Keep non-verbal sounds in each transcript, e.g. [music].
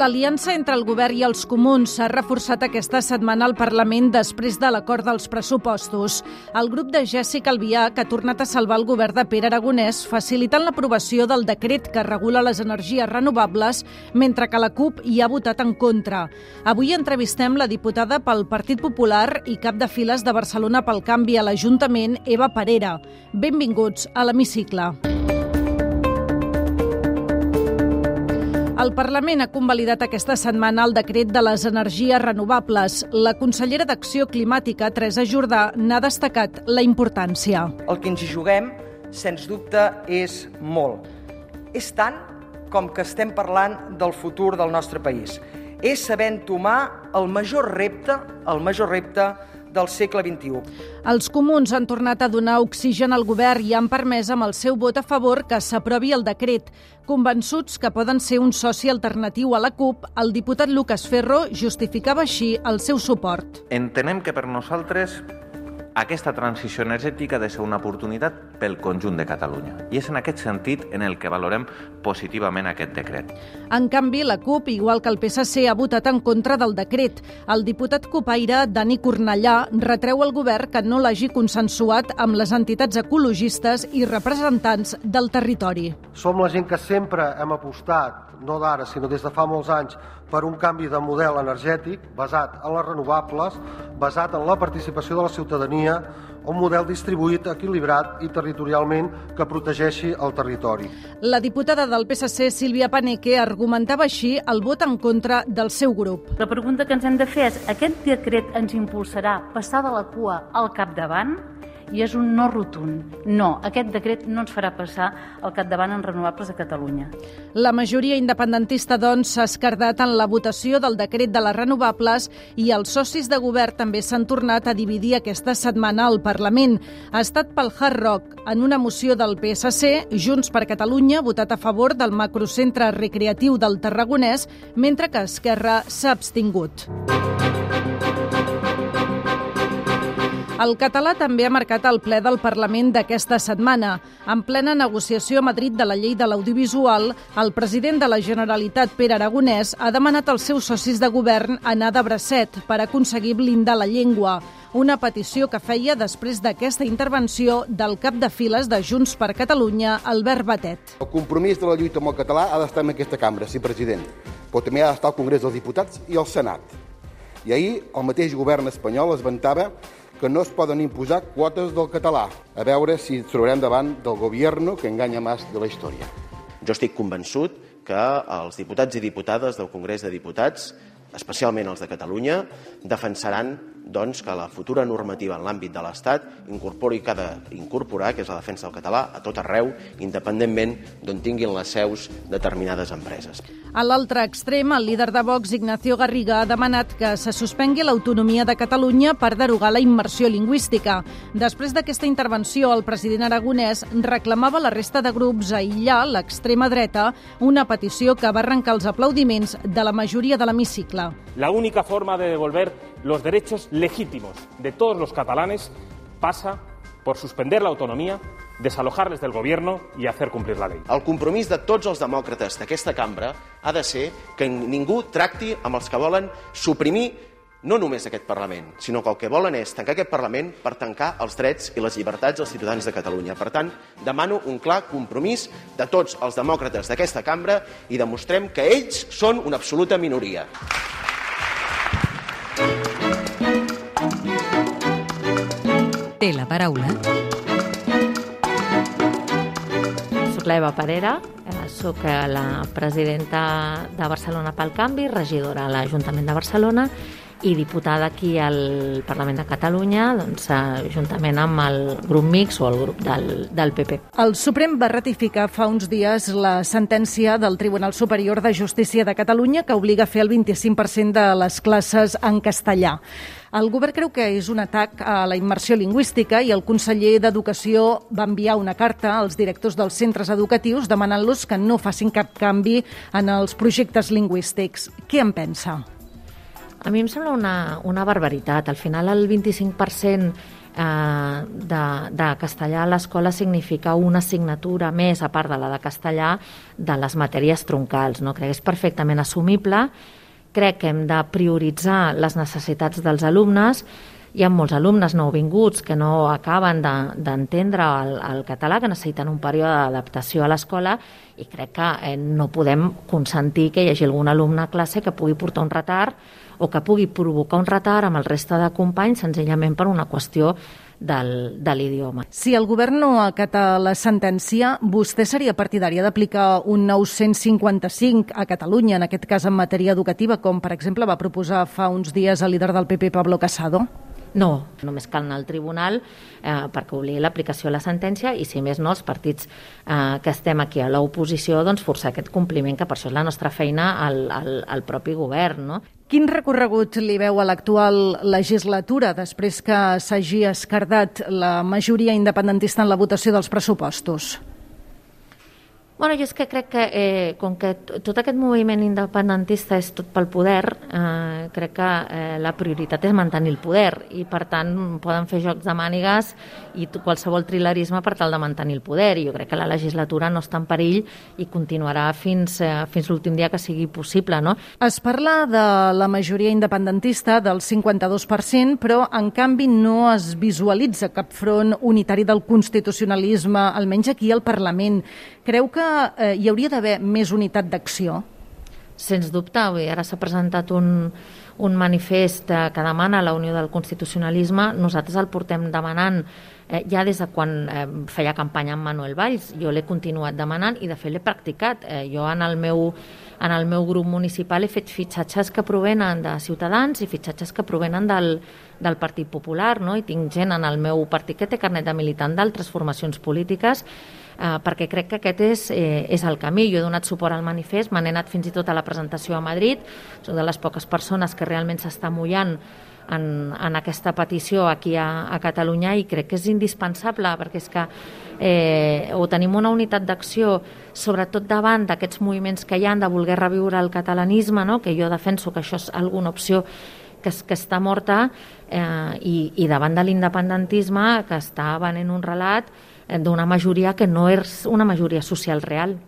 L'aliança entre el govern i els comuns s'ha reforçat aquesta setmana al Parlament després de l'acord dels pressupostos. El grup de Jessica Albià, que ha tornat a salvar el govern de Pere Aragonès, facilitant l'aprovació del decret que regula les energies renovables, mentre que la CUP hi ha votat en contra. Avui entrevistem la diputada pel Partit Popular i cap de files de Barcelona pel canvi a l'Ajuntament, Eva Parera. Benvinguts a l'Hemicicle. El Parlament ha convalidat aquesta setmana el decret de les energies renovables. La consellera d'Acció Climàtica, Teresa Jordà, n'ha destacat la importància. El que ens hi juguem, sens dubte, és molt. És tant com que estem parlant del futur del nostre país. És saber entomar el major repte, el major repte del segle XXI. Els comuns han tornat a donar oxigen al govern i han permès amb el seu vot a favor que s'aprovi el decret. Convençuts que poden ser un soci alternatiu a la CUP, el diputat Lucas Ferro justificava així el seu suport. Entenem que per nosaltres aquesta transició energètica ha de ser una oportunitat pel conjunt de Catalunya. I és en aquest sentit en el que valorem positivament aquest decret. En canvi, la CUP, igual que el PSC, ha votat en contra del decret. El diputat copaire, Dani Cornellà, retreu al govern que no l'hagi consensuat amb les entitats ecologistes i representants del territori. Som la gent que sempre hem apostat no d'ara, sinó des de fa molts anys, per un canvi de model energètic basat en les renovables, basat en la participació de la ciutadania, un model distribuït, equilibrat i territorialment que protegeixi el territori. La diputada del PSC, Sílvia Paneque, argumentava així el vot en contra del seu grup. La pregunta que ens hem de fer és aquest decret ens impulsarà passar de la cua al capdavant? I és un no rotund. No, aquest decret no ens farà passar al capdavant en renovables a Catalunya. La majoria independentista, doncs, s'ha escardat en la votació del decret de les renovables i els socis de govern també s'han tornat a dividir aquesta setmana al Parlament. Ha estat pel Hard Rock en una moció del PSC, Junts per Catalunya votat a favor del macrocentre recreatiu del Tarragonès, mentre que Esquerra s'ha abstingut. El català també ha marcat el ple del Parlament d'aquesta setmana. En plena negociació a Madrid de la llei de l'audiovisual, el president de la Generalitat, Pere Aragonès, ha demanat als seus socis de govern anar de bracet per aconseguir blindar la llengua una petició que feia després d'aquesta intervenció del cap de files de Junts per Catalunya, Albert Batet. El compromís de la lluita amb el català ha d'estar en aquesta cambra, sí, president, però també ha d'estar al Congrés dels Diputats i al Senat. I ahir el mateix govern espanyol es vantava que no es poden imposar quotes del català. A veure si ens trobarem davant del govern que enganya més de la història. Jo estic convençut que els diputats i diputades del Congrés de Diputats, especialment els de Catalunya, defensaran doncs, que la futura normativa en l'àmbit de l'Estat incorpori que ha d'incorporar, que és la defensa del català, a tot arreu, independentment d'on tinguin les seus determinades empreses. A l'altre extrem, el líder de Vox, Ignacio Garriga, ha demanat que se suspengui l'autonomia de Catalunya per derogar la immersió lingüística. Després d'aquesta intervenció, el president aragonès reclamava la resta de grups aïllar l'extrema dreta, una petició que va arrencar els aplaudiments de la majoria de l'hemicicle. La única forma de devolver los derechos legítimos de todos los catalanes pasa por suspender la autonomía, desalojarles del gobierno y hacer cumplir la ley. El compromís de tots els demòcrates d'aquesta cambra ha de ser que ningú tracti amb els que volen suprimir no només aquest Parlament, sinó que el que volen és tancar aquest Parlament per tancar els drets i les llibertats dels ciutadans de Catalunya. Per tant, demano un clar compromís de tots els demòcrates d'aquesta cambra i demostrem que ells són una absoluta minoria. Té la paraula. Soc l'Eva Parera, soc la presidenta de Barcelona pel Canvi, regidora a l'Ajuntament de Barcelona i diputada aquí al Parlament de Catalunya, doncs, juntament amb el grup mix o el grup del, del PP. El Suprem va ratificar fa uns dies la sentència del Tribunal Superior de Justícia de Catalunya que obliga a fer el 25% de les classes en castellà. El govern creu que és un atac a la immersió lingüística i el conseller d'Educació va enviar una carta als directors dels centres educatius demanant-los que no facin cap canvi en els projectes lingüístics. Què en pensa? A mi em sembla una, una barbaritat. Al final el 25% eh, de, de castellà a l'escola significa una assignatura més, a part de la de castellà, de les matèries troncals. No? Crec que és perfectament assumible. Crec que hem de prioritzar les necessitats dels alumnes hi ha molts alumnes nouvinguts que no acaben d'entendre de, el, el català, que necessiten un període d'adaptació a l'escola i crec que eh, no podem consentir que hi hagi algun alumne a classe que pugui portar un retard o que pugui provocar un retard amb el reste de companys senzillament per una qüestió del, de l'idioma. Si el govern no acata la sentència, vostè seria partidària d'aplicar un 955 a Catalunya, en aquest cas en matèria educativa, com per exemple va proposar fa uns dies el líder del PP, Pablo Casado? No, només cal anar al tribunal eh, perquè obligui l'aplicació de la sentència i, si més no, els partits eh, que estem aquí a l'oposició doncs, forçar aquest compliment, que per això és la nostra feina al, al, al propi govern. No? Quin recorregut li veu a l'actual legislatura després que s'hagi escardat la majoria independentista en la votació dels pressupostos? Bueno, jo és que crec que, eh, com que tot aquest moviment independentista és tot pel poder, eh, crec que eh, la prioritat és mantenir el poder i, per tant, poden fer jocs de mànigues i qualsevol trilerisme per tal de mantenir el poder. I jo crec que la legislatura no està en perill i continuarà fins, eh, fins l'últim dia que sigui possible. No? Es parla de la majoria independentista del 52%, però, en canvi, no es visualitza cap front unitari del constitucionalisme, almenys aquí al Parlament. Creu que eh, hi hauria d'haver més unitat d'acció? Sens dubte, avui ara s'ha presentat un, un manifest eh, que demana la unió del constitucionalisme. Nosaltres el portem demanant eh, ja des de quan eh, feia campanya amb Manuel Valls. Jo l'he continuat demanant i, de fet, l'he practicat. Eh, jo en el meu en el meu grup municipal he fet fitxatges que provenen de Ciutadans i fitxatges que provenen del, del Partit Popular, no? i tinc gent en el meu partit que té carnet de militant d'altres formacions polítiques eh, perquè crec que aquest és, eh, és el camí. Jo he donat suport al manifest, n'he anat fins i tot a la presentació a Madrid, soc de les poques persones que realment s'està mullant en, en aquesta petició aquí a, a Catalunya i crec que és indispensable perquè és que eh, o tenim una unitat d'acció sobretot davant d'aquests moviments que hi han de voler reviure el catalanisme, no? que jo defenso que això és alguna opció que, que està morta eh, i, i davant de l'independentisme que està venent un relat d'una majoria que no és una majoria social real.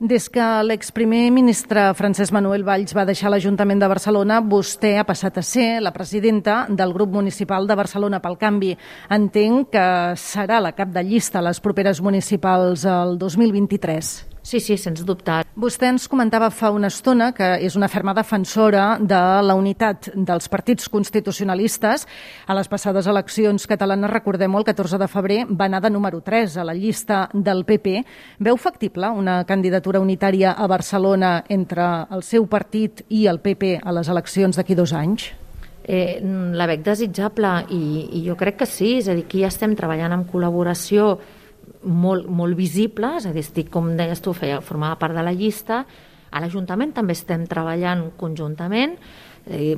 Des que l'exprimer ministre Francesc Manuel Valls va deixar l'Ajuntament de Barcelona, vostè ha passat a ser la presidenta del grup municipal de Barcelona pel Canvi. Entenc que serà la cap de llista a les properes municipals el 2023. Sí, sí, sens dubte. Vostè ens comentava fa una estona que és una ferma defensora de la unitat dels partits constitucionalistes. A les passades eleccions catalanes, recordem el 14 de febrer, va anar de número 3 a la llista del PP. Veu factible una candidatura unitària a Barcelona entre el seu partit i el PP a les eleccions d'aquí dos anys? Eh, la veig desitjable i, i jo crec que sí, és a dir, aquí ja estem treballant en col·laboració molt, molt visible, és a dir, estic, com deies tu, feia, formava part de la llista, a l'Ajuntament també estem treballant conjuntament, dir,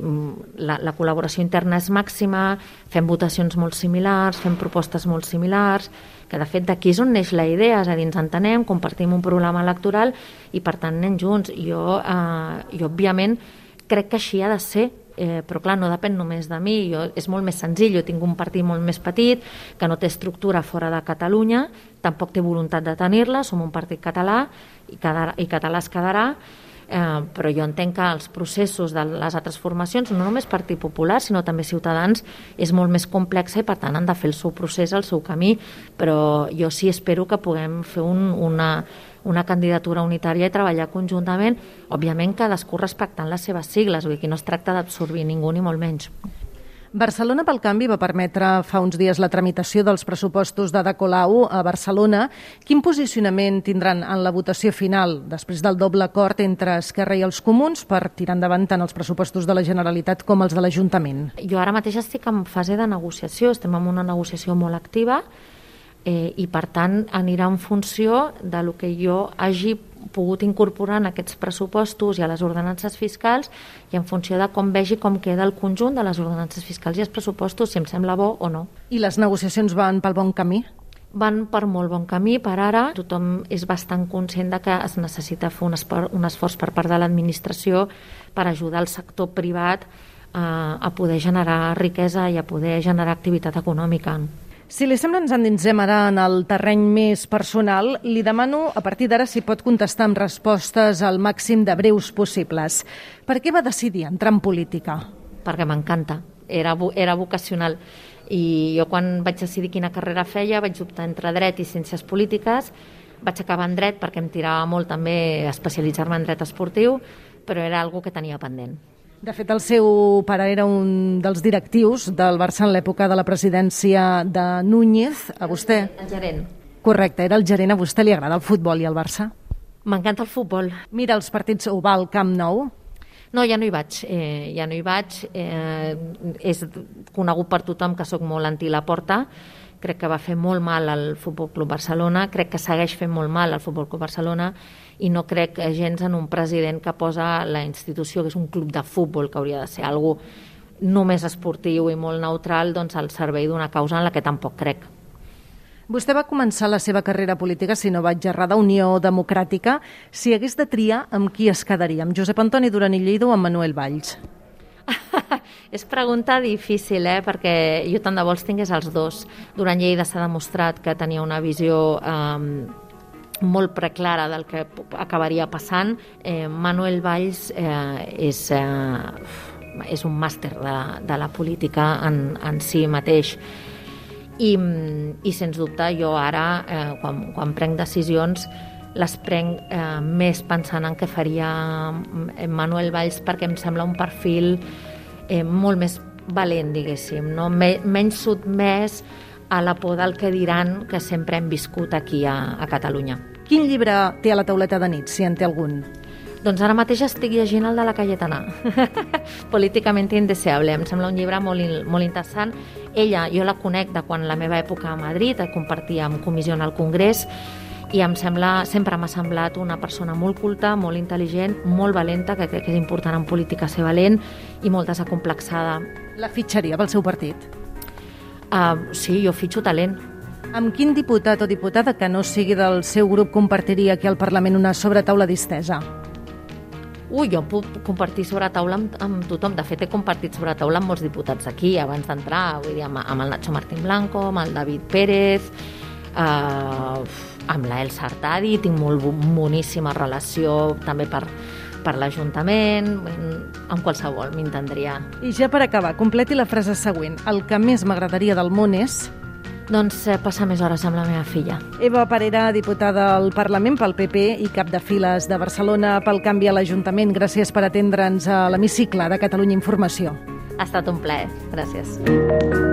la, la col·laboració interna és màxima, fem votacions molt similars, fem propostes molt similars, que de fet d'aquí és on neix la idea, és a dir, ens entenem, compartim un programa electoral i per tant anem junts. Jo, eh, jo òbviament, crec que així ha de ser, eh, però clar, no depèn només de mi, jo, és molt més senzill, jo tinc un partit molt més petit, que no té estructura fora de Catalunya, tampoc té voluntat de tenir-la, som un partit català i, quedarà, i català es quedarà, eh, però jo entenc que els processos de les altres formacions, no només Partit Popular, sinó també Ciutadans, és molt més complexa i per tant han de fer el seu procés, el seu camí, però jo sí espero que puguem fer un, una, una candidatura unitària i treballar conjuntament, òbviament cadascú respectant les seves sigles, vull dir que no es tracta d'absorbir ningú ni molt menys. Barcelona pel canvi va permetre fa uns dies la tramitació dels pressupostos de Colau a Barcelona. Quin posicionament tindran en la votació final després del doble acord entre Esquerra i els Comuns per tirar endavant tant els pressupostos de la Generalitat com els de l'Ajuntament? Jo ara mateix estic en fase de negociació, estem en una negociació molt activa eh, i per tant anirà en funció de lo que jo hagi pogut incorporar en aquests pressupostos i a les ordenances fiscals i en funció de com vegi com queda el conjunt de les ordenances fiscals i els pressupostos, si em sembla bo o no. I les negociacions van pel bon camí? Van per molt bon camí. Per ara tothom és bastant conscient de que es necessita fer un esforç, un esforç per part de l'administració per ajudar el sector privat a, a poder generar riquesa i a poder generar activitat econòmica. Si li sembla, ens endinsem ara en el terreny més personal. Li demano, a partir d'ara, si pot contestar amb respostes al màxim de breus possibles. Per què va decidir entrar en política? Perquè m'encanta. Era, era vocacional. I jo quan vaig decidir quina carrera feia vaig optar entre dret i ciències polítiques. Vaig acabar en dret perquè em tirava molt també especialitzar-me en dret esportiu, però era algo que tenia pendent. De fet, el seu pare era un dels directius del Barça en l'època de la presidència de Núñez. A vostè? El gerent. Correcte, era el gerent. A vostè li agrada el futbol i el Barça? M'encanta el futbol. Mira els partits o va al Camp Nou? No, ja no hi vaig. Eh, ja no hi vaig. Eh, és conegut per tothom que sóc molt anti la porta crec que va fer molt mal al Futbol Club Barcelona, crec que segueix fent molt mal al Futbol Club Barcelona i no crec gens en un president que posa la institució, que és un club de futbol, que hauria de ser algú només esportiu i molt neutral, doncs al servei d'una causa en la que tampoc crec. Vostè va començar la seva carrera política, si no vaig errar, Unió Democràtica. Si hagués de triar, amb qui es quedaria? Amb Josep Antoni Duran i Lleida o amb Manuel Valls? [laughs] és pregunta difícil, eh? perquè jo tant de vols tingués els dos. Durant Lleida s'ha demostrat que tenia una visió eh, molt preclara del que acabaria passant. Eh, Manuel Valls eh, és, eh, és un màster de, de la política en, en si mateix i, i sens dubte jo ara, eh, quan, quan prenc decisions, les prenc eh, més pensant en què faria eh, Manuel Valls perquè em sembla un perfil eh, molt més valent, diguéssim, no? Me, menys sotmès a la por del que diran que sempre hem viscut aquí a, a Catalunya. Quin llibre té a la tauleta de nit, si en té algun? Doncs ara mateix estic llegint el de la Cayetana, [laughs] Políticament indeseable. Em sembla un llibre molt, molt interessant. Ella, jo la conec de quan la meva època a Madrid, compartia amb comissió al Congrés, i em sembla, sempre m'ha semblat una persona molt culta, molt intel·ligent, molt valenta, que crec que és important en política ser valent, i molt desacomplexada. La fitxaria pel seu partit? Uh, sí, jo fitxo talent. Amb quin diputat o diputada que no sigui del seu grup compartiria aquí al Parlament una sobretaula distesa? Ui, jo puc compartir sobre taula amb, amb tothom. De fet, he compartit sobre taula amb molts diputats aquí abans d'entrar, vull dir, amb, amb el Nacho Martín Blanco, amb el David Pérez, eh, amb la Elsa Artadi, tinc molt boníssima relació també per, per l'Ajuntament, amb qualsevol m'entendria. I ja per acabar, completi la frase següent. El que més m'agradaria del món és... Doncs eh, passar més hores amb la meva filla. Eva Parera, diputada al Parlament pel PP i cap de files de Barcelona pel canvi a l'Ajuntament. Gràcies per atendre'ns a l'hemicicle de Catalunya Informació. Ha estat un plaer. Gràcies.